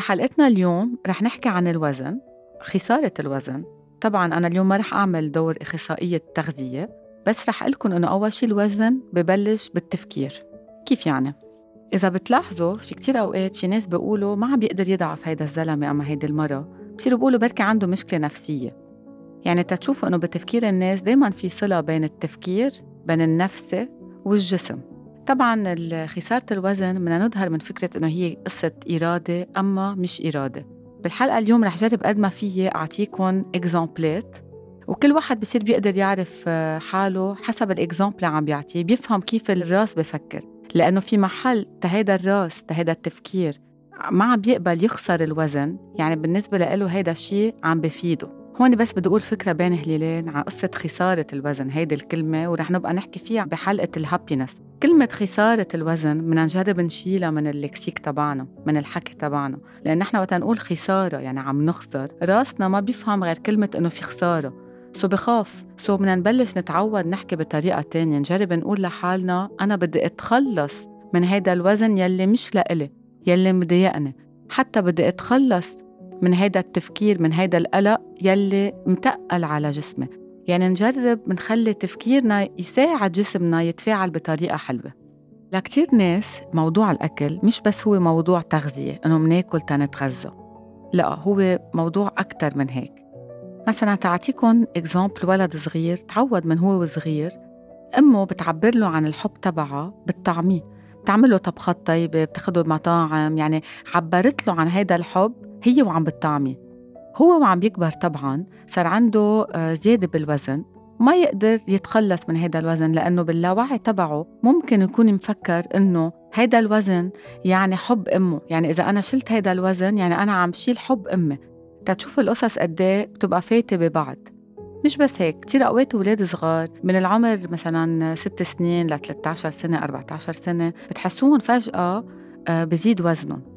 بحلقتنا اليوم رح نحكي عن الوزن خسارة الوزن. طبعا أنا اليوم ما رح أعمل دور إخصائية تغذية بس رح لكم إنه أول شي الوزن ببلش بالتفكير. كيف يعني؟ إذا بتلاحظوا في كتير أوقات في ناس بيقولوا ما عم بيقدر يضعف هيدا الزلمة أما هيدي المرة. بصيروا بيقولوا بركي عنده مشكلة نفسية. يعني تتشوفوا إنه بتفكير الناس دايما في صلة بين التفكير بين النفس والجسم. طبعا خسارة الوزن بدنا نظهر من فكرة إنه هي قصة إرادة أما مش إرادة. بالحلقة اليوم رح جرب قد ما فيي أعطيكم exemple ات وكل واحد بصير بيقدر يعرف آه، حاله حسب ال exemple اللي عم بيعطيه. بيفهم كيف الراس بفكر لأنه في محل بهيدا الراس بهيدا التفكير ما عم بيقبل يخسر الوزن. يعني بالنسبة له هيدا الشيء عم بفيده. هون بس بدي أقول فكرة بين هلالين على قصة خسارة الوزن. هيدي الكلمة ورح نبقى نحكي فيها بحلقة ال happiness كلمة خسارة الوزن بدنا نجرب نشيلها من ال lexique تبعنا من الحكي تبعنا. لأن نحن وقت نقول خسارة يعني عم نخسر رأسنا ما بيفهم غير كلمة إنه في خسارة. so بخاف. so بدنا نبلش نتعود نحكي بطريقة تانية. نجرب نقول لحالنا أنا بدي أتخلص من هيدا الوزن يلي مش لإلي يلي مضايقني. حتى بدي أتخلص من هيدا التفكير من هيدا القلق يلي متقل على جسمي. يعني نجرب نخلي تفكيرنا يساعد جسمنا يتفاعل بطريقة حلوة. لكتير ناس موضوع الأكل مش بس هو موضوع تغذية إنه مناكل تنتغذى لا هو موضوع أكتر من هيك. مثلا تعطيكم إكزامبل ولد صغير تعود من هو وصغير أمه بتعبر له عن الحب تبعها بالطعمية. بتعمل له طبخات طيبة بتاخده بمطاعم يعني عبرت له عن هذا الحب هي وعم بتطعمي هو وعم بيكبر طبعا صار عنده آه، زيادة بالوزن. ما يقدر يتخلص من هذا الوزن لأنه باللاوعي تبعه ممكن يكون مفكر إنه هيدا الوزن يعني حب أمه. يعني إذا أنا شلت هيدا الوزن يعني أنا عم شيل حب أمي. تتشوف القصص قد إيه بتبقى فايتة ببعض. مش بس هيك كتير أوقات أولاد صغار من العمر مثلا 6 سنين ل 13 سنة 14 سنة بتحسوهم فجأة آه، بزيد وزنهم.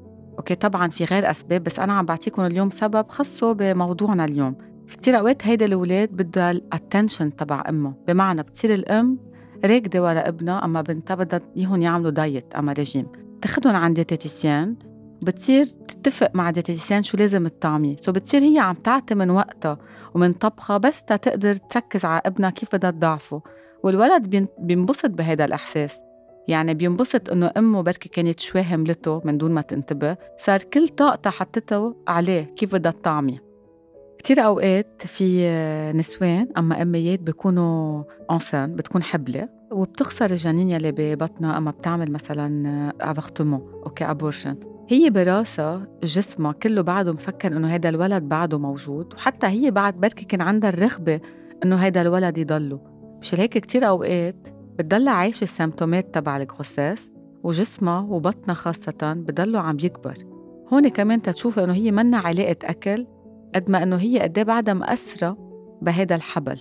أوكي طبعا في غير أسباب بس أنا عم بعطيكم اليوم سبب خصه بموضوعنا اليوم. في كتير أوقات هيدا الاولاد بدها ال attention تبع أمه. بمعنى بتصير الأم راكضة ورا ابنها أما بنتها بدها اياهم يعملوا diet أما ريجيم تاخذهم عند diététicienne بتصير تتفق مع diététicienne شو لازم الطعمية. so بتصير هي عم تعطي من وقتها ومن طبخها بس تقدر تركز على ابنها كيف بدها تضعفه. والولد بينبسط بهذا الإحساس. يعني بينبسط إنه أمه بركي كانت شوي هملته من دون ما تنتبه صار كل طاقتها حطته عليه كيف بدها تطعمي كتير أوقات في نسوان أما أميات بيكونوا enceintes بتكون حبلة وبتخسر الجنين يلي ببطنها أما بتعمل مثلا avortement okay abortion هي براسها جسمها كله بعده مفكر إنه هيدا الولد بعده موجود وحتى هي بعد بركي كان عندها الرغبة إنه هيدا الولد يضله. مش هيك كتير أوقات بتضل عايشة ال symptôme ات تبع ال grossesse وجسمها وبطنها خاصة بضلوا عم يكبر. هون كمان تتشوف إنه هي منا علاقة أكل قد ما إنه هي قد إيه بعدها مأثرة بهيدا الحبل.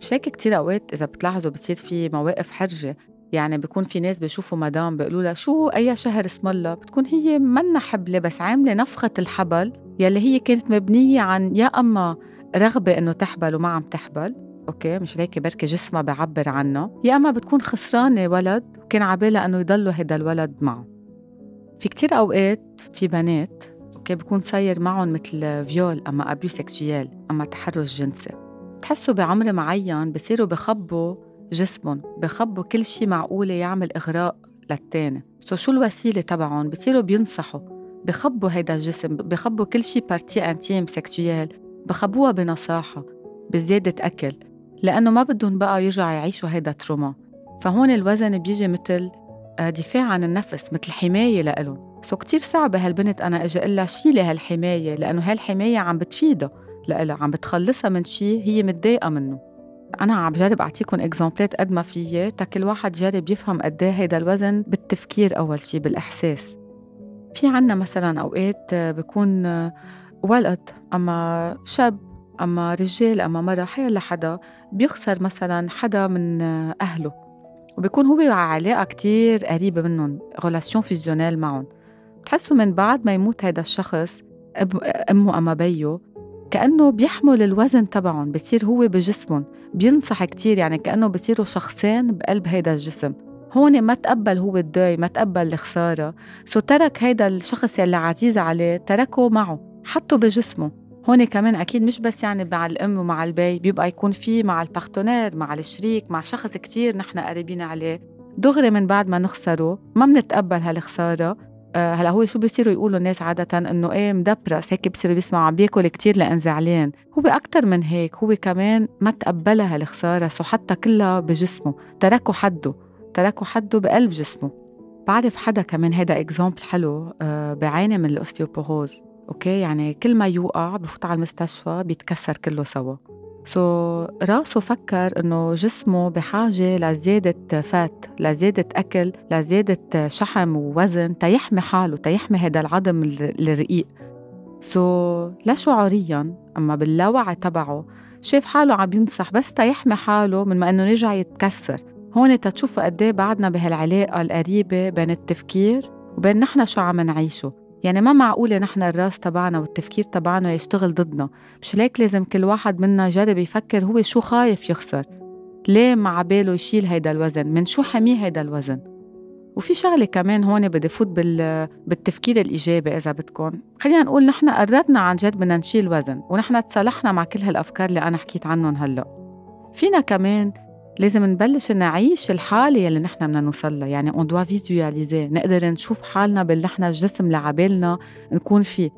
مش هيك كتير أوقات إذا بتلاحظوا بتصير في مواقف حرجة. يعني بيكون في ناس بيشوفوا مدام بيقولوا لها شو أي شهر اسم الله؟ بتكون هي منا حبلة بس عاملة نفخة الحبل يلي هي كانت مبنية عن يا أما رغبة إنه تحبل وما عم تحبل أوكي مش هيك بركي جسمها بعبر عنها يا أما بتكون خسرانة ولد وكان عبالها إنه يضلوا هيدا الولد معه. في كتير أوقات في بنات okay بكون صاير معهم مثل viol أما abus sexuel أما تحرش جنسي. بتحسوا بعمر معين بصيروا بخبوا جسمهم بخبوا كل شيء معقولة يعمل إغراء للتاني. so شو الوسيلة تبعهم؟ بصيروا بينصحوا بخبوا هيدا الجسم بخبوا كل شيء partie intime sexuelle بخبوها بنصاحة بزيادة أكل. لأنه ما بدهم بقى يرجعوا يعيشوا هيدا trauma فهون الوزن بيجي مثل آه، دفاع عن النفس مثل حماية لإلهم. so كتير صعب هالبنت أنا أجي أقول لها شيلي هالحماية لأنه هالحماية عم بتفيدها لإلها عم بتخلصها من شيء هي متضايقة منه. أنا عم جرب أعطيكم exemple ات قد ما فيي تا كل واحد جرب يفهم قد إيه هيدا الوزن بالتفكير أول شيء بالإحساس. في عنا مثلا أوقات بكون ولد أما شاب أما رجال أما مرة حيلا حدا بيخسر مثلا حدا من أهله وبيكون هو على علاقة كتير قريبة منهم relation fusionnelle معهم. بتحسوا من بعد ما يموت هيدا الشخص أمه أما بيو كأنه بيحمل الوزن تبعهم بصير هو بجسمهم بينصح كتير يعني كأنه بصيروا شخصين بقلب هيدا الجسم. هون ما تقبل هو ال deuil ما تقبل الخسارة. so ترك هيدا الشخص يلي عزيز عليه تركه معه حطه بجسمه. هون كمان أكيد مش بس يعني مع الأم ومع البي بيبقى يكون في مع ال partenaire مع الشريك مع شخص كتير نحن قريبين عليه. دغري من بعد ما نخسره ما بنتقبل هالخسارة. آه هلأ هو شو بيصيروا يقولوا الناس عادة؟ إنه إيه مدبرس. هيك بصيروا بيسمعوا عم بياكل كتير لأن زعلان، هو أكثر من هيك هو كمان ما تقبلها هالخسارة. so حتى كلها بجسمه، تركوا حده، تركوا حده بقلب جسمه. بعرف حدا كمان هيدا exemple حلو آه بعاني من ال ostéoporose، أوكي؟ يعني كل ما يوقع بفوت على المستشفى بيتكسر كله سوا. so راسه فكر إنه جسمه بحاجة لزيادة fat لزيادة أكل لزيادة شحم ووزن تيحمي حاله تيحمي هذا العظم الرقيق. so لا شعوريا أما باللاوعي تبعه شاف حاله عم ينصح بس تيحمي حاله من ما إنه رجع يتكسر. هون تتشوفوا قد إيه بعدنا بهالعلاقة القريبة بين التفكير وبين نحن شو عم نعيشه. يعني ما معقولة نحن الراس تبعنا والتفكير تبعنا يشتغل ضدنا. مشان هيك لازم كل واحد منا يجرب يفكر هو شو خايف يخسر. ليه ما عباله يشيل هيدا الوزن؟ من شو حميه هيدا الوزن؟ وفي شغلة كمان هون بدي فوت بال... بالتفكير الإيجابي إذا بدكم. خلينا نقول نحن قررنا عن جد بدنا نشيل وزن ونحن تصالحنا مع كل هالأفكار اللي أنا حكيت عنهم هلأ. فينا كمان لازم نبلش نعيش الحالة يلي نحن بدنا نوصل لها. يعني on doit visualiser نقدر نشوف حالنا باللي نحن الجسم اللي عبالنا نكون فيه.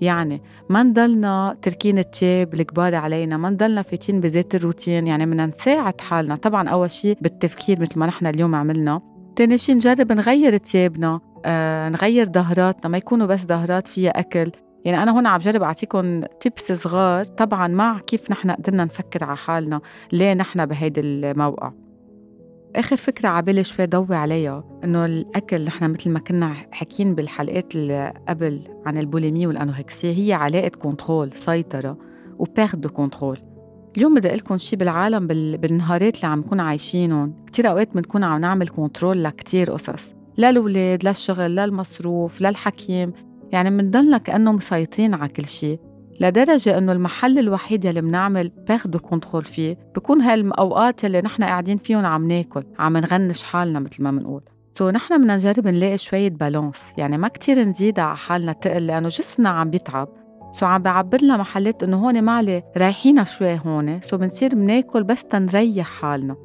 يعني ما نضلنا تركين التياب الكبار علينا ما نضلنا فايتين بذات الروتين. يعني بدنا نساعد حالنا. طبعا أول شيء بالتفكير مثل ما نحن اليوم عملنا. تاني شيء نجرب نغير تيابنا. آه، نغير ظهراتنا. ما يكونوا بس ظهرات فيها أكل. يعني أنا هون عم جرب أعطيكم تيبس صغار. طبعا مع كيف نحن قدرنا نفكر على حالنا ليه نحن بهيدي الموقع. آخر فكرة عبالي شوي ضوي عليها إنه الأكل نحن مثل ما كنا حكين بالحلقات اللي قبل عن ال boulimie وال anorexia هي علاقة contrôle سيطرة و perte de contrôle اليوم بدي أقول لكم شيء بالعالم بالنهارات اللي عم نكون عايشينهم كتير أوقات بنكون عم نعمل contrôle لكتير قصص. لا الأولاد لا الشغل يعني منضلنا كأنه مسيطرين على كل شيء لدرجة إنه المحل الوحيد يلي بنعمل perte de contrôle فيه بكون هالأوقات يلي نحن قاعدين فيهم عم ناكل عم نغنج حالنا مثل ما بنقول so نحن بدنا نجرب نلاقي شوية balance يعني ما كتير نزيد على حالنا تقل لأنه جسمنا عم بيتعب. so عم بعبر لنا محلات إنه هون معليه ريحينا شوي هون so بنصير بناكل بس تنريح حالنا.